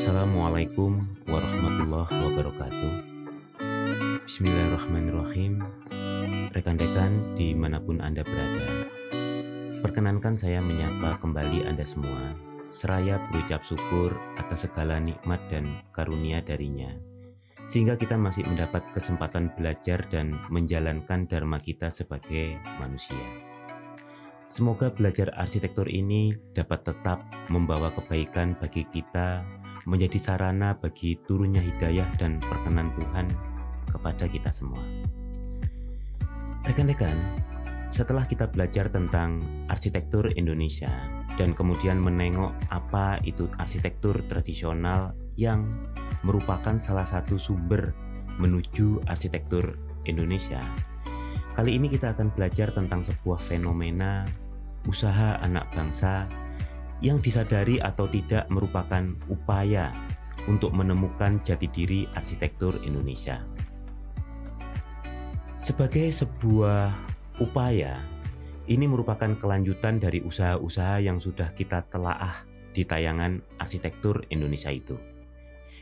Assalamualaikum warahmatullahi wabarakatuh. Bismillahirrahmanirrahim. Rekan-rekan di mana pun Anda berada, perkenankan saya menyapa kembali Anda semua, seraya berucap syukur atas segala nikmat dan karunia darinya, sehingga kita masih mendapat kesempatan belajar dan menjalankan dharma kita sebagai manusia. Semoga belajar arsitektur ini dapat tetap membawa kebaikan bagi kita, menjadi sarana bagi turunnya hidayah dan perkenan Tuhan kepada kita semua. Rekan-rekan, setelah kita belajar tentang arsitektur Indonesia dan kemudian menengok apa itu arsitektur tradisional yang merupakan salah satu sumber menuju arsitektur Indonesia, Kali ini kita akan belajar tentang sebuah fenomena usaha anak bangsa yang disadari atau tidak merupakan upaya untuk menemukan jati diri arsitektur Indonesia. Sebagai sebuah upaya, ini merupakan kelanjutan dari usaha-usaha yang sudah kita telaah di tayangan arsitektur Indonesia itu.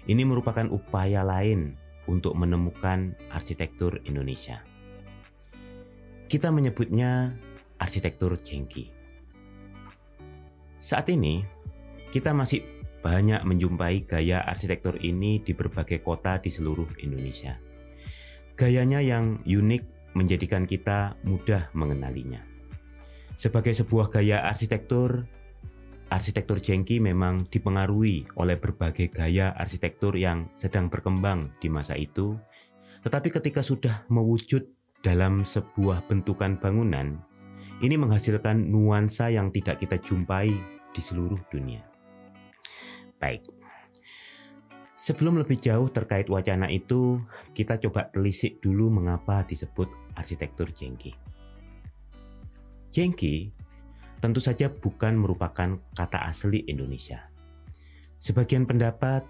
Ini merupakan upaya lain untuk menemukan arsitektur Indonesia. Kita menyebutnya arsitektur jengki. Saat ini, kita masih banyak menjumpai gaya arsitektur ini di berbagai kota di seluruh Indonesia. Gayanya yang unik menjadikan kita mudah mengenalinya. Sebagai sebuah gaya arsitektur, arsitektur jengki memang dipengaruhi oleh berbagai gaya arsitektur yang sedang berkembang di masa itu, tetapi ketika sudah mewujud dalam sebuah bentukan bangunan, ini menghasilkan nuansa yang tidak kita jumpai di seluruh dunia. Baik, sebelum lebih jauh terkait wacana itu, kita coba telisik dulu mengapa disebut arsitektur jengki. Jengki tentu saja bukan merupakan kata asli Indonesia. Sebagian pendapat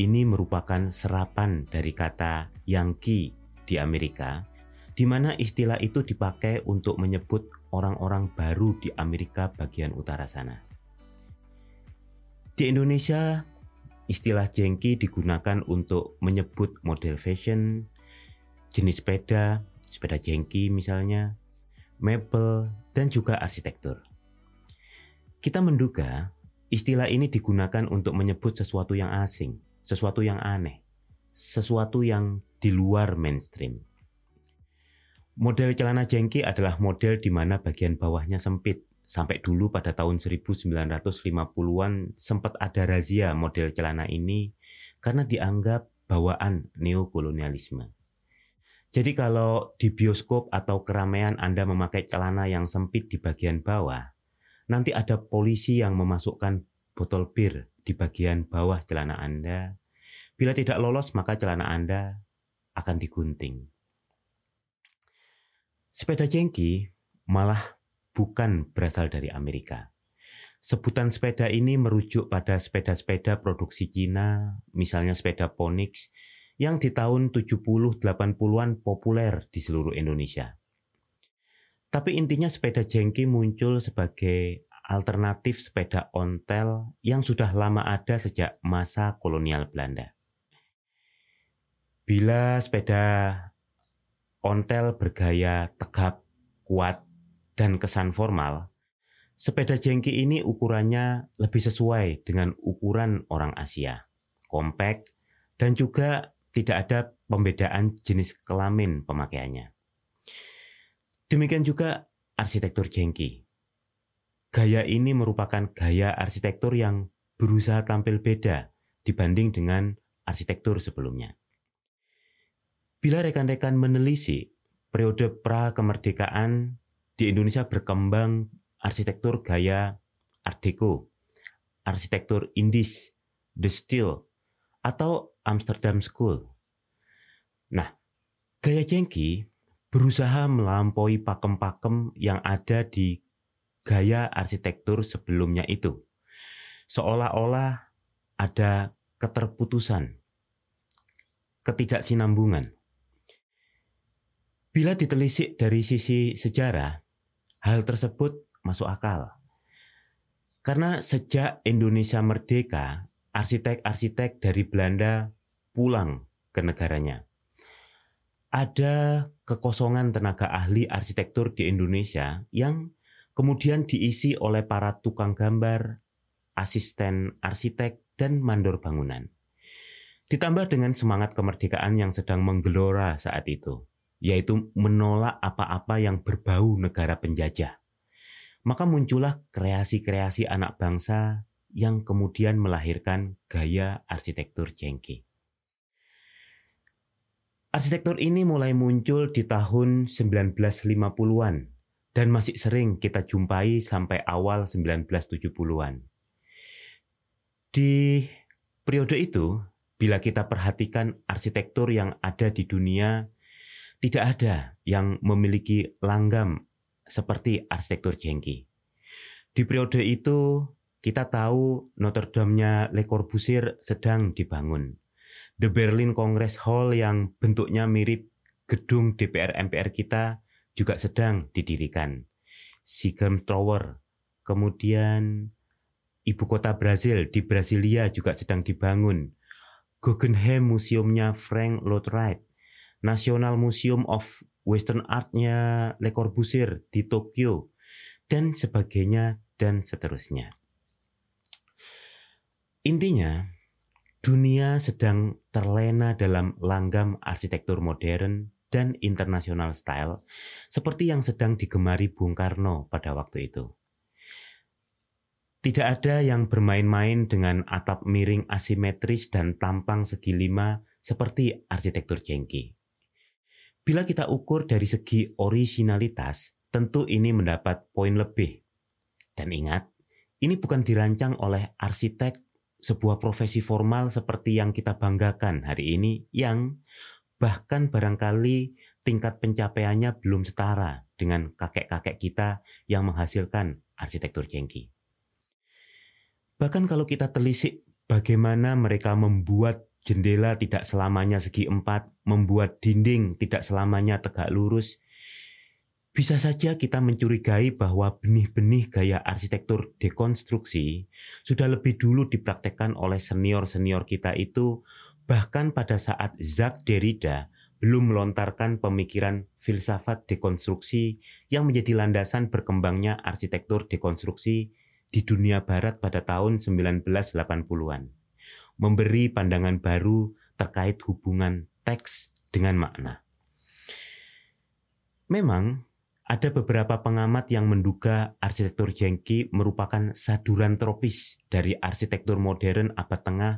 ini merupakan serapan dari kata Yankee di Amerika di mana istilah itu dipakai untuk menyebut orang-orang baru di Amerika bagian utara sana. Di Indonesia, istilah jengki digunakan untuk menyebut model fashion, jenis sepeda, sepeda jengki misalnya, mebel, dan juga arsitektur. Kita menduga istilah ini digunakan untuk menyebut sesuatu yang asing, sesuatu yang aneh, sesuatu yang di luar mainstream. Model celana jengki adalah model di mana bagian bawahnya sempit. Sampai dulu pada tahun 1950-an sempat ada razia model celana ini karena dianggap bawaan neokolonialisme. Jadi kalau di bioskop atau keramaian Anda memakai celana yang sempit di bagian bawah, nanti ada polisi yang memasukkan botol bir di bagian bawah celana Anda. Bila tidak lolos, maka celana Anda akan digunting. Sepeda jengki malah bukan berasal dari Amerika. Sebutan sepeda ini merujuk pada sepeda-sepeda produksi Cina, misalnya sepeda Ponix, yang di tahun 70-80-an populer di seluruh Indonesia. Tapi intinya sepeda jengki muncul sebagai alternatif sepeda ontel yang sudah lama ada sejak masa kolonial Belanda. Bila sepeda ontel bergaya tegap, kuat, dan kesan formal, sepeda jengki ini ukurannya lebih sesuai dengan ukuran orang Asia, kompak, dan juga tidak ada pembedaan jenis kelamin pemakaiannya. Demikian juga arsitektur jengki. Gaya ini merupakan gaya arsitektur yang berusaha tampil beda dibanding dengan arsitektur sebelumnya. Bila rekan-rekan menelisik periode pra kemerdekaan di Indonesia berkembang arsitektur gaya Art Deco, arsitektur Indis, The Style, atau Amsterdam School. Nah, gaya jengki berusaha melampaui pakem-pakem yang ada di gaya arsitektur sebelumnya itu. Seolah-olah ada keterputusan, ketidaksinambungan. Bila ditelisik dari sisi sejarah, hal tersebut masuk akal. Karena sejak Indonesia merdeka, arsitek-arsitek dari Belanda pulang ke negaranya. Ada kekosongan tenaga ahli arsitektur di Indonesia yang kemudian diisi oleh para tukang gambar, asisten arsitek, dan mandor bangunan. Ditambah dengan semangat kemerdekaan yang sedang menggelora saat itu, yaitu menolak apa-apa yang berbau negara penjajah. Maka muncullah kreasi-kreasi anak bangsa yang kemudian melahirkan gaya arsitektur jengki. Arsitektur ini mulai muncul di tahun 1950-an dan masih sering kita jumpai sampai awal 1970-an. Di periode itu, bila kita perhatikan arsitektur yang ada di dunia, tidak ada yang memiliki langgam seperti arsitektur jengki. Di periode itu, kita tahu Notre Dame-nya Le Corbusier sedang dibangun. The Berlin Congress Hall yang bentuknya mirip gedung DPR MPR kita juga sedang didirikan. Sigem Tower, kemudian ibu kota Brazil di Brasilia juga sedang dibangun. Guggenheim Museumnya Frank Lloyd Wright, National Museum of Western Art-nya Le Corbusier di Tokyo, dan sebagainya dan seterusnya. Intinya, dunia sedang terlena dalam langgam arsitektur modern dan international style seperti yang sedang digemari Bung Karno pada waktu itu. Tidak ada yang bermain-main dengan atap miring asimetris dan tampang segi lima seperti arsitektur jengki. Bila kita ukur dari segi originalitas, tentu ini mendapat poin lebih. Dan ingat, ini bukan dirancang oleh arsitek sebuah profesi formal seperti yang kita banggakan hari ini yang bahkan barangkali tingkat pencapaiannya belum setara dengan kakek-kakek kita yang menghasilkan arsitektur jengki. Bahkan kalau kita telisik bagaimana mereka membuat jendela tidak selamanya segi empat, membuat dinding tidak selamanya tegak lurus, bisa saja kita mencurigai bahwa benih-benih gaya arsitektur dekonstruksi sudah lebih dulu dipraktekkan oleh senior-senior kita itu bahkan pada saat Jacques Derrida belum melontarkan pemikiran filsafat dekonstruksi yang menjadi landasan berkembangnya arsitektur dekonstruksi di dunia barat pada tahun 1980-an. Memberi pandangan baru terkait hubungan teks dengan makna. Memang ada beberapa pengamat yang menduga arsitektur jengki merupakan saduran tropis dari arsitektur modern abad tengah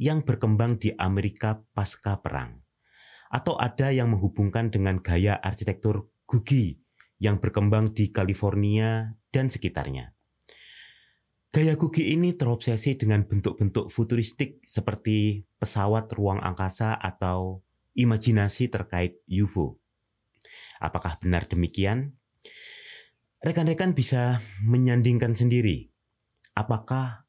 yang berkembang di Amerika pasca perang. Atau ada yang menghubungkan dengan gaya arsitektur Gugi yang berkembang di California dan sekitarnya. Gaya Gugi ini terobsesi dengan bentuk-bentuk futuristik seperti pesawat ruang angkasa atau imajinasi terkait UFO. Apakah benar demikian? Rekan-rekan bisa menyandingkan sendiri apakah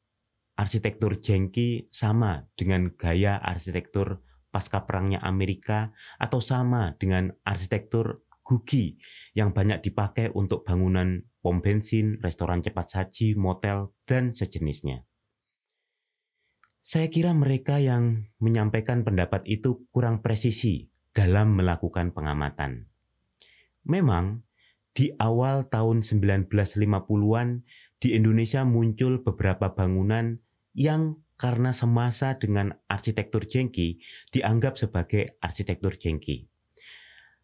arsitektur jengki sama dengan gaya arsitektur pasca perangnya Amerika atau sama dengan arsitektur gugi yang banyak dipakai untuk bangunan pom bensin, restoran cepat saji, motel, dan sejenisnya. Saya kira mereka yang menyampaikan pendapat itu kurang presisi dalam melakukan pengamatan. Memang di awal tahun 1950-an di Indonesia muncul beberapa bangunan yang karena semasa dengan arsitektur jengki dianggap sebagai arsitektur jengki.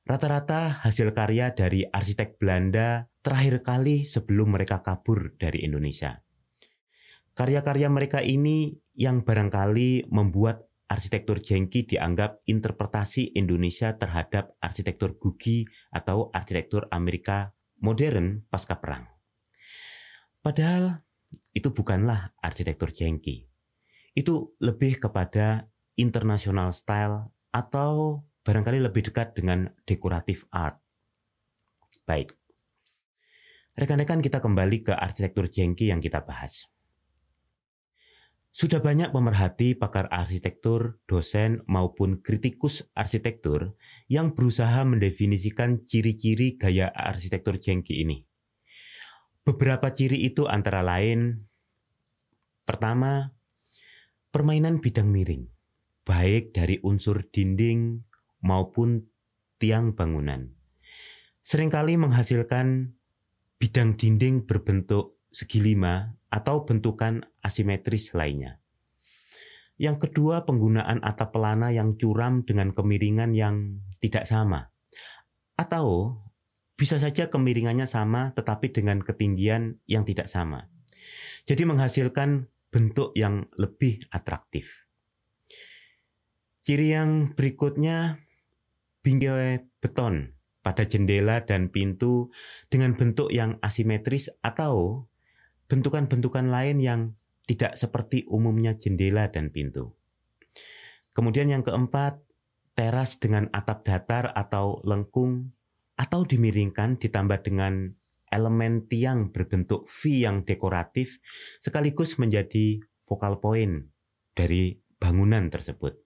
Rata-rata hasil karya dari arsitek Belanda terakhir kali sebelum mereka kabur dari Indonesia. Karya-karya mereka ini yang barangkali membuat arsitektur jengki dianggap interpretasi Indonesia terhadap arsitektur Gugi atau arsitektur Amerika modern pasca perang. Padahal itu bukanlah arsitektur jengki. Itu lebih kepada international style atau barangkali lebih dekat dengan dekoratif art. Baik. Rekan-rekan kita kembali ke arsitektur jengki yang kita bahas. Sudah banyak pemerhati pakar arsitektur, dosen, maupun kritikus arsitektur yang berusaha mendefinisikan ciri-ciri gaya arsitektur jengki ini. Beberapa ciri itu antara lain, pertama, permainan bidang miring, baik dari unsur dinding maupun tiang bangunan, sering kali menghasilkan bidang dinding berbentuk segi lima atau bentukan asimetris lainnya. Yang kedua, penggunaan atap pelana yang curam dengan kemiringan yang tidak sama. Atau bisa saja kemiringannya sama tetapi dengan ketinggian yang tidak sama. Jadi menghasilkan bentuk yang lebih atraktif. Ciri yang berikutnya bingkai beton pada jendela dan pintu dengan bentuk yang asimetris atau bentukan-bentukan lain yang tidak seperti umumnya jendela dan pintu. Kemudian yang keempat, teras dengan atap datar atau lengkung atau dimiringkan ditambah dengan elemen tiang berbentuk V yang dekoratif sekaligus menjadi vokal point dari bangunan tersebut.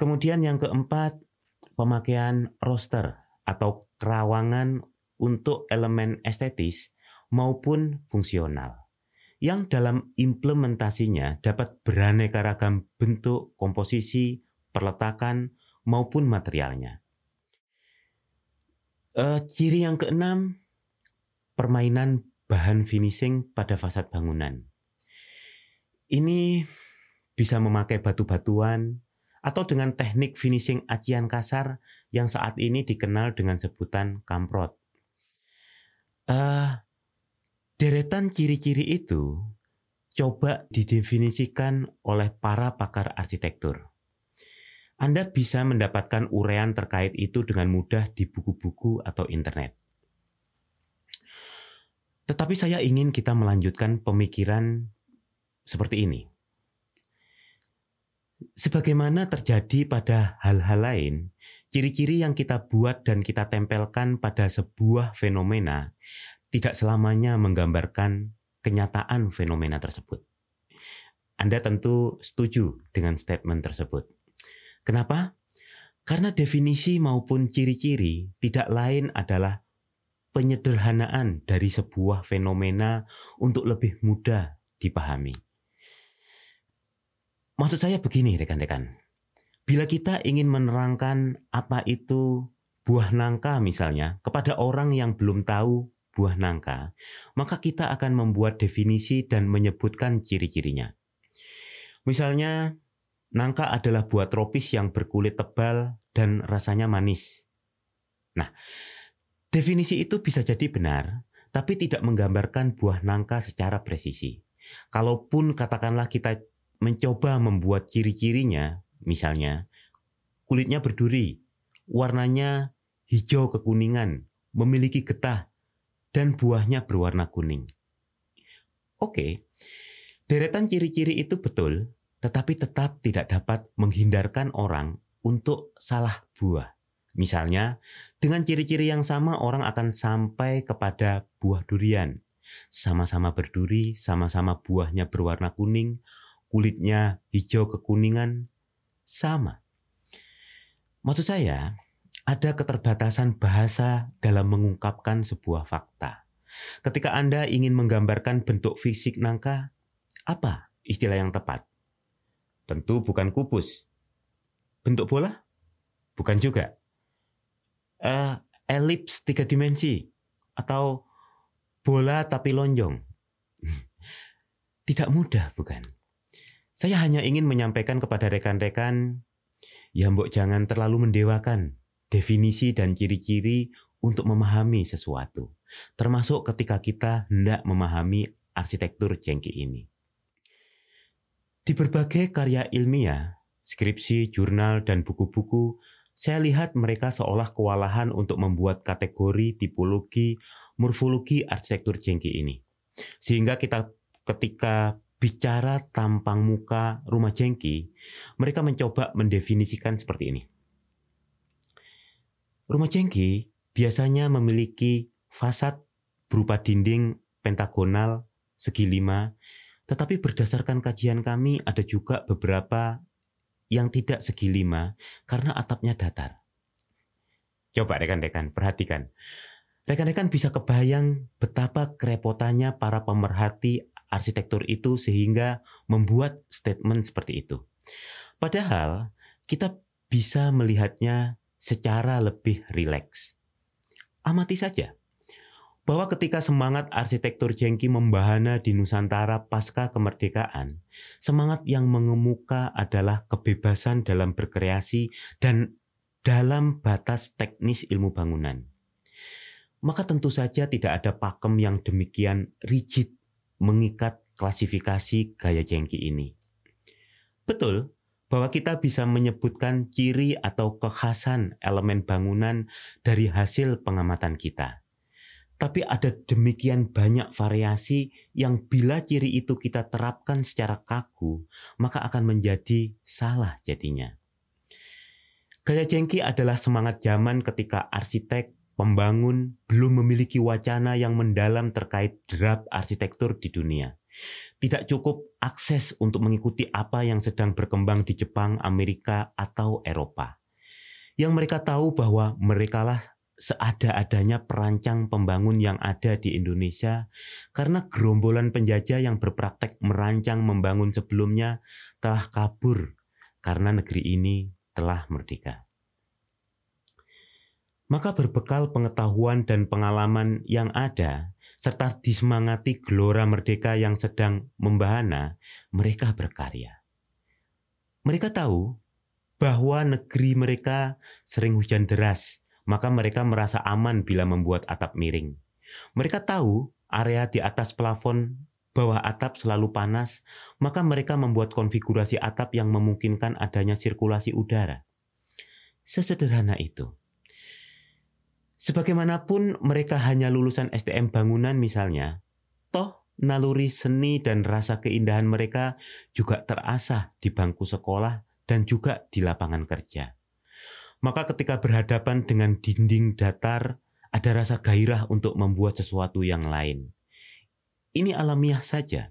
Kemudian yang keempat, pemakaian roster atau kerawangan untuk elemen estetis maupun fungsional yang dalam implementasinya dapat beraneka ragam bentuk, komposisi, perletakan, maupun materialnya. Uh, ciri yang keenam, permainan bahan finishing pada fasad bangunan. Ini bisa memakai batu-batuan atau dengan teknik finishing acian kasar yang saat ini dikenal dengan sebutan kamprot. Uh, Deretan ciri-ciri itu coba didefinisikan oleh para pakar arsitektur. Anda bisa mendapatkan urean terkait itu dengan mudah di buku-buku atau internet. Tetapi saya ingin kita melanjutkan pemikiran seperti ini. Sebagaimana terjadi pada hal-hal lain, ciri-ciri yang kita buat dan kita tempelkan pada sebuah fenomena tidak selamanya menggambarkan kenyataan fenomena tersebut. Anda tentu setuju dengan statement tersebut. Kenapa? Karena definisi maupun ciri-ciri tidak lain adalah penyederhanaan dari sebuah fenomena untuk lebih mudah dipahami. Maksud saya begini, rekan-rekan. Bila kita ingin menerangkan apa itu buah nangka misalnya kepada orang yang belum tahu buah nangka, maka kita akan membuat definisi dan menyebutkan ciri-cirinya. Misalnya, nangka adalah buah tropis yang berkulit tebal dan rasanya manis. Nah, definisi itu bisa jadi benar, tapi tidak menggambarkan buah nangka secara presisi. Kalaupun katakanlah kita mencoba membuat ciri-cirinya, misalnya kulitnya berduri, warnanya hijau kekuningan, memiliki getah, dan buahnya berwarna kuning. Oke, deretan ciri-ciri itu betul, tetapi tetap tidak dapat menghindarkan orang untuk salah buah. Misalnya, dengan ciri-ciri yang sama orang akan sampai kepada buah durian. Sama-sama berduri, sama-sama buahnya berwarna kuning, kulitnya hijau kekuningan, sama. Maksud saya, ada keterbatasan bahasa dalam mengungkapkan sebuah fakta. Ketika Anda ingin menggambarkan bentuk fisik nangka, apa istilah yang tepat? Tentu bukan kubus. Bentuk bola? Bukan juga. Uh, elips tiga dimensi atau bola tapi lonjong. Tidak mudah, bukan? Saya hanya ingin menyampaikan kepada rekan-rekan, ya mbok jangan terlalu mendewakan definisi dan ciri-ciri untuk memahami sesuatu, termasuk ketika kita hendak memahami arsitektur jengki ini. Di berbagai karya ilmiah, skripsi, jurnal, dan buku-buku, saya lihat mereka seolah kewalahan untuk membuat kategori, tipologi, morfologi arsitektur jengki ini. Sehingga kita ketika bicara tampang muka rumah jengki, mereka mencoba mendefinisikan seperti ini. Rumah jengki biasanya memiliki fasad berupa dinding pentagonal segi lima, tetapi berdasarkan kajian kami ada juga beberapa yang tidak segi lima karena atapnya datar. Coba rekan-rekan perhatikan. Rekan-rekan bisa kebayang betapa kerepotannya para pemerhati arsitektur itu sehingga membuat statement seperti itu. Padahal kita bisa melihatnya secara lebih rileks. Amati saja bahwa ketika semangat arsitektur jengki membahana di Nusantara pasca kemerdekaan, semangat yang mengemuka adalah kebebasan dalam berkreasi dan dalam batas teknis ilmu bangunan. Maka tentu saja tidak ada pakem yang demikian rigid mengikat klasifikasi gaya jengki ini. Betul, bahwa kita bisa menyebutkan ciri atau kekhasan elemen bangunan dari hasil pengamatan kita. Tapi ada demikian banyak variasi yang bila ciri itu kita terapkan secara kaku, maka akan menjadi salah jadinya. Gaya jengki adalah semangat zaman ketika arsitek, pembangun belum memiliki wacana yang mendalam terkait draft arsitektur di dunia. Tidak cukup akses untuk mengikuti apa yang sedang berkembang di Jepang, Amerika, atau Eropa. Yang mereka tahu bahwa merekalah seada-adanya perancang pembangun yang ada di Indonesia karena gerombolan penjajah yang berpraktek merancang membangun sebelumnya telah kabur karena negeri ini telah merdeka. Maka berbekal pengetahuan dan pengalaman yang ada, serta disemangati gelora merdeka yang sedang membahana, mereka berkarya. Mereka tahu bahwa negeri mereka sering hujan deras, maka mereka merasa aman bila membuat atap miring. Mereka tahu area di atas plafon bawah atap selalu panas, maka mereka membuat konfigurasi atap yang memungkinkan adanya sirkulasi udara. Sesederhana itu. Sebagaimanapun mereka hanya lulusan STM bangunan misalnya, toh naluri seni dan rasa keindahan mereka juga terasah di bangku sekolah dan juga di lapangan kerja. Maka ketika berhadapan dengan dinding datar, ada rasa gairah untuk membuat sesuatu yang lain. Ini alamiah saja.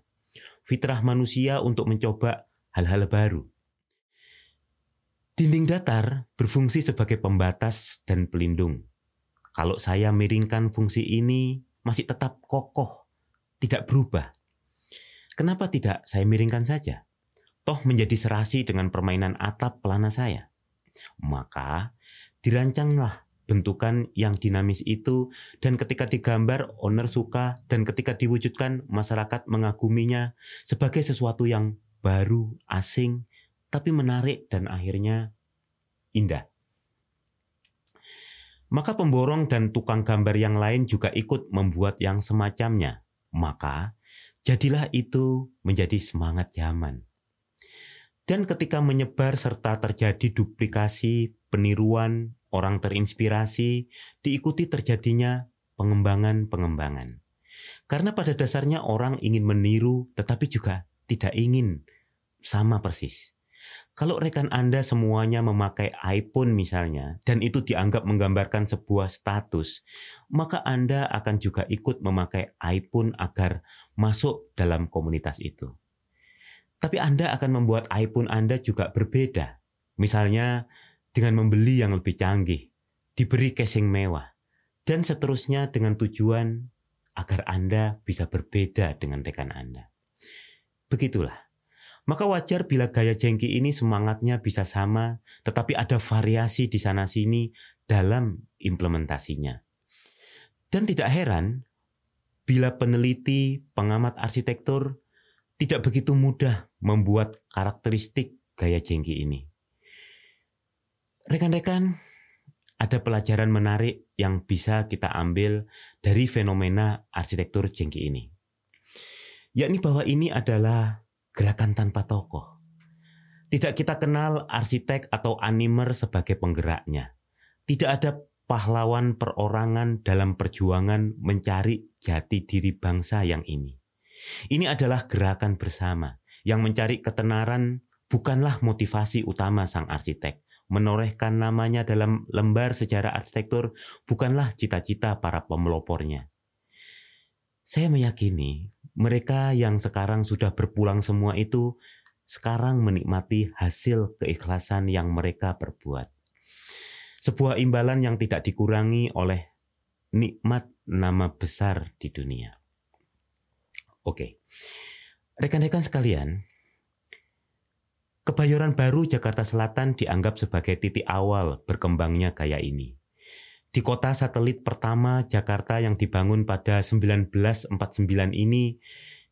Fitrah manusia untuk mencoba hal-hal baru. Dinding datar berfungsi sebagai pembatas dan pelindung. Kalau saya miringkan fungsi ini, masih tetap kokoh, tidak berubah. Kenapa tidak saya miringkan saja? Toh menjadi serasi dengan permainan atap pelana saya. Maka dirancanglah bentukan yang dinamis itu dan ketika digambar owner suka dan ketika diwujudkan masyarakat mengaguminya sebagai sesuatu yang baru, asing, tapi menarik dan akhirnya indah. Maka pemborong dan tukang gambar yang lain juga ikut membuat yang semacamnya. Maka jadilah itu menjadi semangat zaman. Dan ketika menyebar serta terjadi duplikasi, peniruan, orang terinspirasi, diikuti terjadinya pengembangan-pengembangan. Karena pada dasarnya orang ingin meniru tetapi juga tidak ingin sama persis. Kalau rekan Anda semuanya memakai iPhone misalnya, dan itu dianggap menggambarkan sebuah status, maka Anda akan juga ikut memakai iPhone agar masuk dalam komunitas itu. Tapi Anda akan membuat iPhone Anda juga berbeda. Misalnya dengan membeli yang lebih canggih, diberi casing mewah, dan seterusnya dengan tujuan agar Anda bisa berbeda dengan rekan Anda. Begitulah. Maka wajar bila gaya jengki ini semangatnya bisa sama, tetapi ada variasi di sana-sini dalam implementasinya. Dan tidak heran bila peneliti, pengamat arsitektur tidak begitu mudah membuat karakteristik gaya jengki ini. Rekan-rekan, ada pelajaran menarik yang bisa kita ambil dari fenomena arsitektur jengki ini. Yakni bahwa ini adalah gerakan tanpa tokoh. Tidak kita kenal arsitek atau animer sebagai penggeraknya. Tidak ada pahlawan perorangan dalam perjuangan mencari jati diri bangsa yang ini. Ini adalah gerakan bersama yang mencari ketenaran bukanlah motivasi utama sang arsitek. Menorehkan namanya dalam lembar sejarah arsitektur bukanlah cita-cita para pemelopornya. Saya meyakini mereka yang sekarang sudah berpulang semua itu sekarang menikmati hasil keikhlasan yang mereka perbuat. Sebuah imbalan yang tidak dikurangi oleh nikmat nama besar di dunia. Oke. Rekan-rekan sekalian, Kebayoran Baru Jakarta Selatan dianggap sebagai titik awal berkembangnya gaya ini. Di kota satelit pertama Jakarta yang dibangun pada 1949 ini,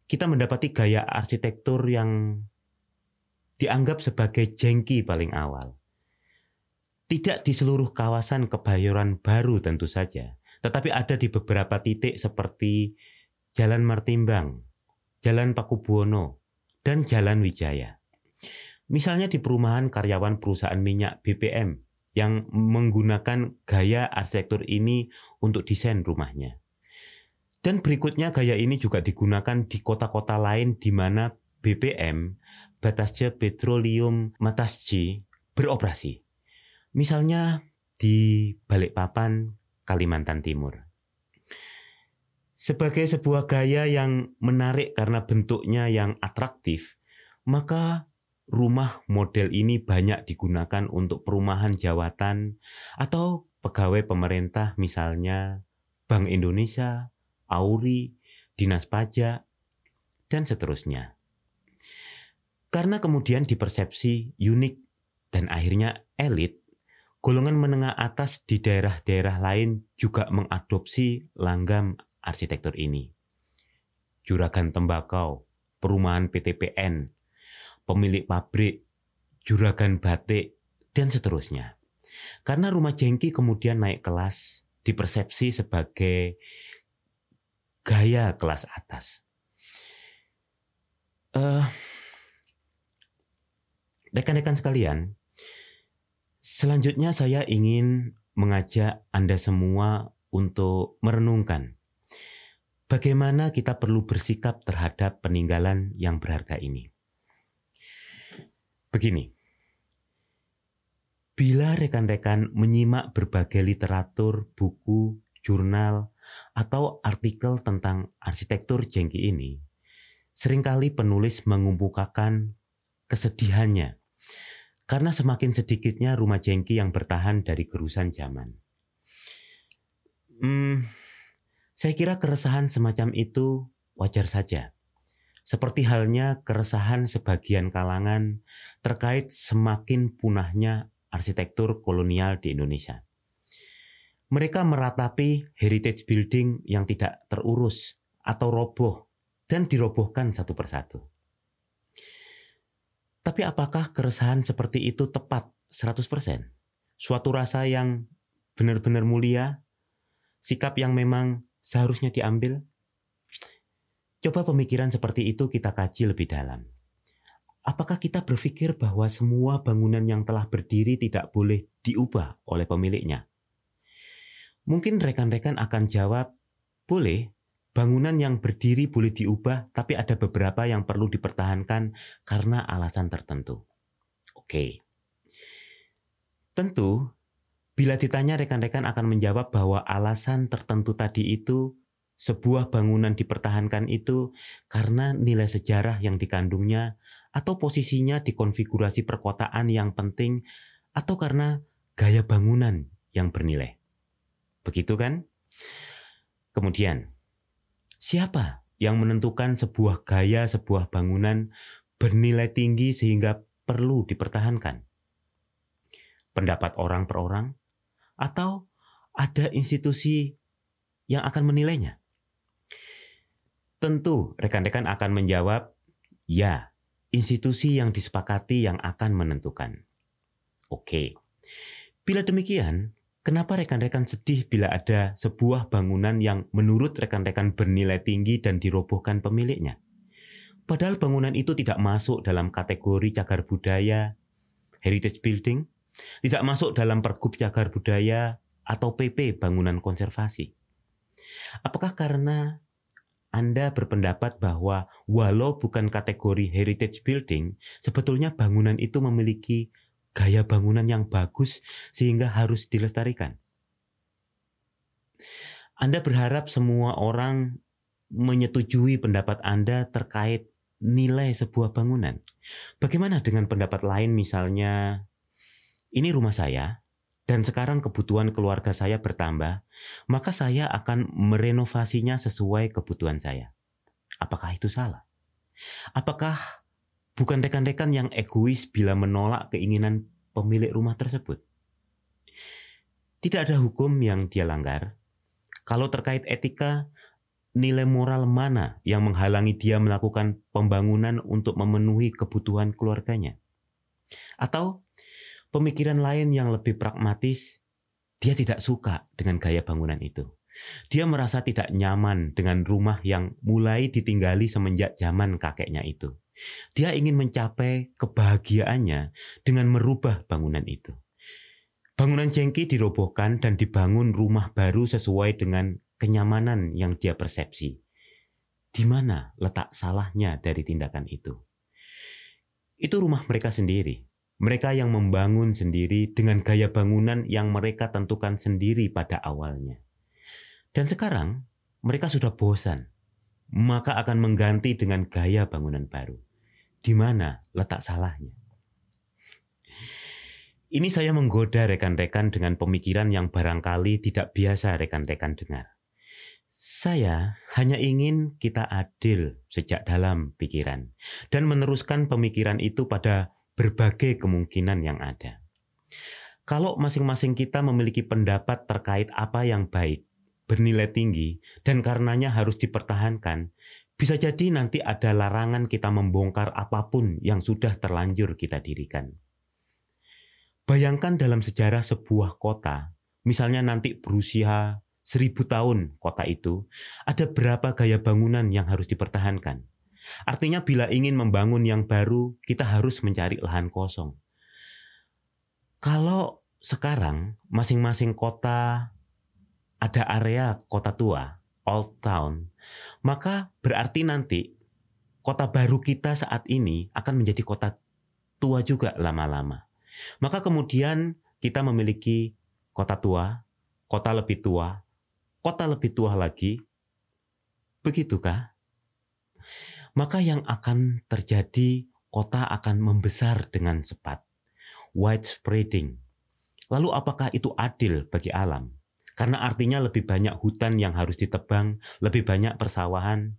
kita mendapati gaya arsitektur yang dianggap sebagai jengki paling awal. Tidak di seluruh kawasan Kebayoran Baru tentu saja, tetapi ada di beberapa titik seperti Jalan Martimbang, Jalan Pakubuwono, dan Jalan Wijaya. Misalnya di perumahan karyawan perusahaan minyak BPM yang menggunakan gaya arsitektur ini untuk desain rumahnya. Dan berikutnya gaya ini juga digunakan di kota-kota lain di mana BPM, Batasja Petroleum Matasji, beroperasi. Misalnya di Balikpapan, Kalimantan Timur. Sebagai sebuah gaya yang menarik karena bentuknya yang atraktif, maka rumah model ini banyak digunakan untuk perumahan jawatan atau pegawai pemerintah misalnya Bank Indonesia, Auri, Dinas Pajak, dan seterusnya. Karena kemudian dipersepsi unik dan akhirnya elit, golongan menengah atas di daerah-daerah lain juga mengadopsi langgam arsitektur ini. Juragan tembakau, perumahan PTPN, pemilik pabrik, juragan batik, dan seterusnya. Karena rumah jengki kemudian naik kelas, dipersepsi sebagai gaya kelas atas. Uh, rekan-rekan sekalian, selanjutnya saya ingin mengajak Anda semua untuk merenungkan bagaimana kita perlu bersikap terhadap peninggalan yang berharga ini. Begini, bila rekan-rekan menyimak berbagai literatur, buku, jurnal, atau artikel tentang arsitektur jengki ini, sering kali penulis mengumpulkan kesedihannya karena semakin sedikitnya rumah jengki yang bertahan dari gerusan zaman. Hmm, saya kira keresahan semacam itu wajar saja seperti halnya keresahan sebagian kalangan terkait semakin punahnya arsitektur kolonial di Indonesia. Mereka meratapi heritage building yang tidak terurus atau roboh dan dirobohkan satu persatu. Tapi apakah keresahan seperti itu tepat 100%? Suatu rasa yang benar-benar mulia, sikap yang memang seharusnya diambil? Coba pemikiran seperti itu kita kaji lebih dalam. Apakah kita berpikir bahwa semua bangunan yang telah berdiri tidak boleh diubah oleh pemiliknya? Mungkin rekan-rekan akan jawab, boleh, bangunan yang berdiri boleh diubah, tapi ada beberapa yang perlu dipertahankan karena alasan tertentu. Oke. Tentu, bila ditanya rekan-rekan akan menjawab bahwa alasan tertentu tadi itu sebuah bangunan dipertahankan itu karena nilai sejarah yang dikandungnya atau posisinya di konfigurasi perkotaan yang penting atau karena gaya bangunan yang bernilai. Begitu kan? Kemudian, siapa yang menentukan sebuah gaya sebuah bangunan bernilai tinggi sehingga perlu dipertahankan? Pendapat orang per orang atau ada institusi yang akan menilainya? Tentu rekan-rekan akan menjawab, ya, institusi yang disepakati yang akan menentukan. Oke, bila demikian, kenapa rekan-rekan sedih bila ada sebuah bangunan yang menurut rekan-rekan bernilai tinggi dan dirobohkan pemiliknya? Padahal bangunan itu tidak masuk dalam kategori cagar budaya, heritage building, tidak masuk dalam pergub cagar budaya atau PP bangunan konservasi. Apakah karena anda berpendapat bahwa walau bukan kategori heritage building, sebetulnya bangunan itu memiliki gaya bangunan yang bagus sehingga harus dilestarikan. Anda berharap semua orang menyetujui pendapat Anda terkait nilai sebuah bangunan. Bagaimana dengan pendapat lain misalnya, ini rumah saya, dan sekarang kebutuhan keluarga saya bertambah, maka saya akan merenovasinya sesuai kebutuhan saya. Apakah itu salah? Apakah bukan rekan-rekan yang egois bila menolak keinginan pemilik rumah tersebut? Tidak ada hukum yang dia langgar. Kalau terkait etika, nilai moral mana yang menghalangi dia melakukan pembangunan untuk memenuhi kebutuhan keluarganya? Atau pemikiran lain yang lebih pragmatis, dia tidak suka dengan gaya bangunan itu. Dia merasa tidak nyaman dengan rumah yang mulai ditinggali semenjak zaman kakeknya itu. Dia ingin mencapai kebahagiaannya dengan merubah bangunan itu. Bangunan jengki dirobohkan dan dibangun rumah baru sesuai dengan kenyamanan yang dia persepsi. Di mana letak salahnya dari tindakan itu? Itu rumah mereka sendiri. Mereka yang membangun sendiri dengan gaya bangunan yang mereka tentukan sendiri pada awalnya. Dan sekarang mereka sudah bosan, maka akan mengganti dengan gaya bangunan baru. Di mana letak salahnya? Ini saya menggoda rekan-rekan dengan pemikiran yang barangkali tidak biasa rekan-rekan dengar. Saya hanya ingin kita adil sejak dalam pikiran dan meneruskan pemikiran itu pada berbagai kemungkinan yang ada. Kalau masing-masing kita memiliki pendapat terkait apa yang baik, bernilai tinggi dan karenanya harus dipertahankan, bisa jadi nanti ada larangan kita membongkar apa pun yang sudah terlanjur kita dirikan. Bayangkan dalam sejarah sebuah kota, misalnya nanti berusia seribu tahun kota itu, ada berapa gaya bangunan yang harus dipertahankan. Artinya bila ingin membangun yang baru, kita harus mencari lahan kosong. Kalau sekarang masing-masing kota ada area kota tua, old town, maka berarti nanti kota baru kita saat ini akan menjadi kota tua juga lama-lama. Maka kemudian kita memiliki kota tua, kota lebih tua, kota lebih tua lagi. Begitukah? Maka yang akan terjadi kota akan membesar dengan cepat. Widespreading. Lalu apakah itu adil bagi alam? Karena artinya lebih banyak hutan yang harus ditebang, lebih banyak persawahan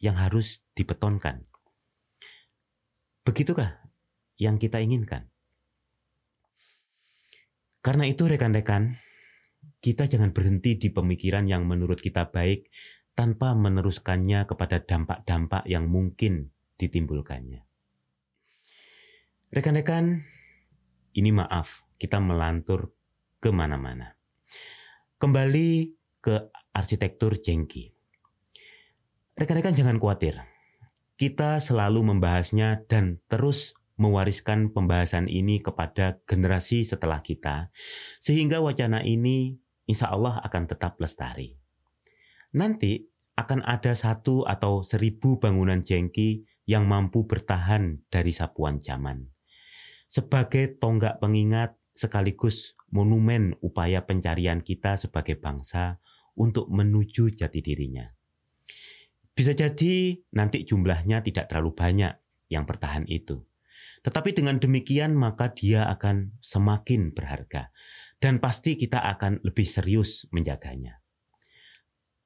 yang harus dibetonkan. Begitukah yang kita inginkan? Karena itu rekan-rekan, kita jangan berhenti di pemikiran yang menurut kita baik tanpa meneruskannya kepada dampak-dampak yang mungkin ditimbulkannya. Rekan-rekan, ini maaf, kita melantur ke mana-mana. Kembali ke arsitektur jengki. Rekan-rekan jangan khawatir. Kita selalu membahasnya dan terus mewariskan pembahasan ini kepada generasi setelah kita, sehingga wacana ini insya Allah akan tetap lestari. Nanti akan ada satu atau seribu bangunan jengki yang mampu bertahan dari sapuan zaman. Sebagai tonggak pengingat sekaligus monumen upaya pencarian kita sebagai bangsa untuk menuju jati dirinya. Bisa jadi nanti jumlahnya tidak terlalu banyak yang bertahan itu. Tetapi dengan demikian maka dia akan semakin berharga dan pasti kita akan lebih serius menjaganya.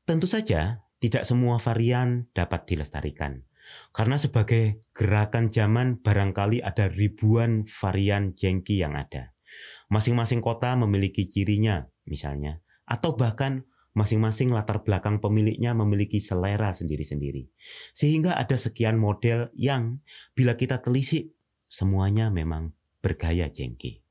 Tentu saja tidak semua varian dapat dilestarikan. Karena sebagai gerakan zaman barangkali ada ribuan varian jengki yang ada. Masing-masing kota memiliki cirinya, misalnya, atau bahkan masing-masing latar belakang pemiliknya memiliki selera sendiri-sendiri. Sehingga ada sekian model yang bila kita telisik, semuanya memang bergaya jengki.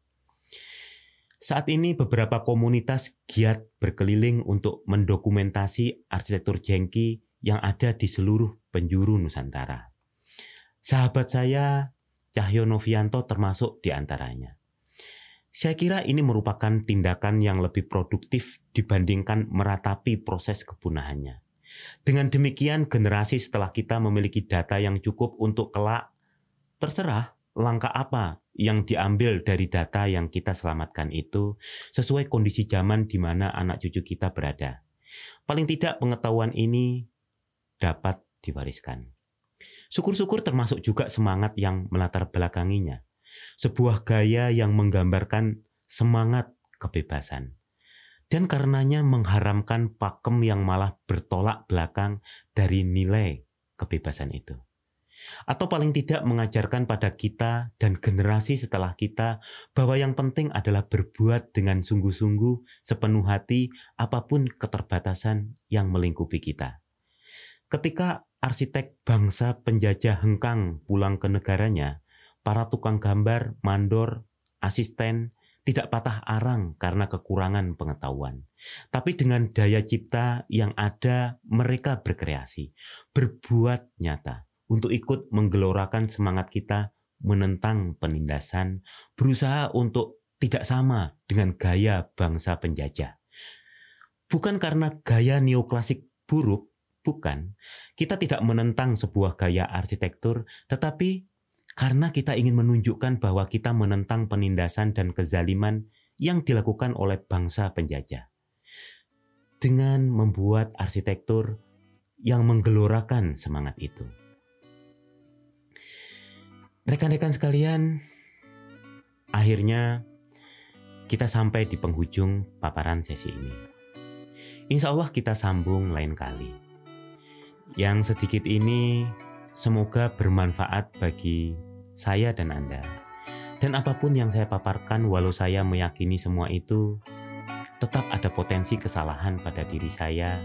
Saat ini beberapa komunitas giat berkeliling untuk mendokumentasi arsitektur jengki yang ada di seluruh penjuru Nusantara. Sahabat saya, Cahyo Novianto termasuk di antaranya. Saya kira ini merupakan tindakan yang lebih produktif dibandingkan meratapi proses kepunahannya. Dengan demikian, generasi setelah kita memiliki data yang cukup untuk kelak, terserah langkah apa yang diambil dari data yang kita selamatkan itu sesuai kondisi zaman di mana anak cucu kita berada. Paling tidak pengetahuan ini dapat diwariskan. Syukur-syukur termasuk juga semangat yang melatar belakanginya sebuah gaya yang menggambarkan semangat kebebasan. Dan karenanya mengharamkan pakem yang malah bertolak belakang dari nilai kebebasan itu. Atau paling tidak mengajarkan pada kita dan generasi setelah kita bahwa yang penting adalah berbuat dengan sungguh-sungguh, sepenuh hati, apa pun keterbatasan yang melingkupi kita. Ketika arsitek bangsa penjajah hengkang pulang ke negaranya, para tukang gambar, mandor, asisten, tidak patah arang karena kekurangan pengetahuan. Tapi dengan daya cipta yang ada, mereka berkreasi, berbuat nyata untuk ikut menggelorakan semangat kita menentang penindasan, berusaha untuk tidak sama dengan gaya bangsa penjajah. Bukan karena gaya neoklasik buruk, bukan. Kita tidak menentang sebuah gaya arsitektur, tetapi karena kita ingin menunjukkan bahwa kita menentang penindasan dan kezaliman yang dilakukan oleh bangsa penjajah. Dengan membuat arsitektur yang menggelorakan semangat itu. Rekan-rekan sekalian, akhirnya kita sampai di penghujung paparan sesi ini. Insya Allah kita sambung lain kali. Yang sedikit ini Semoga bermanfaat bagi saya dan Anda. Dan apa pun yang saya paparkan, walau saya meyakini semua itu, tetap ada potensi kesalahan pada diri saya,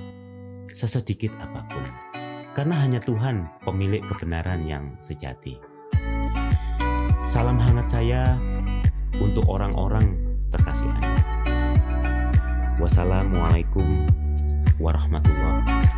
sesedikit apa pun. Karena hanya Tuhan pemilik kebenaran yang sejati. Salam hangat saya untuk orang-orang terkasih Anda. Wassalamualaikum warahmatullahi wabarakatuh.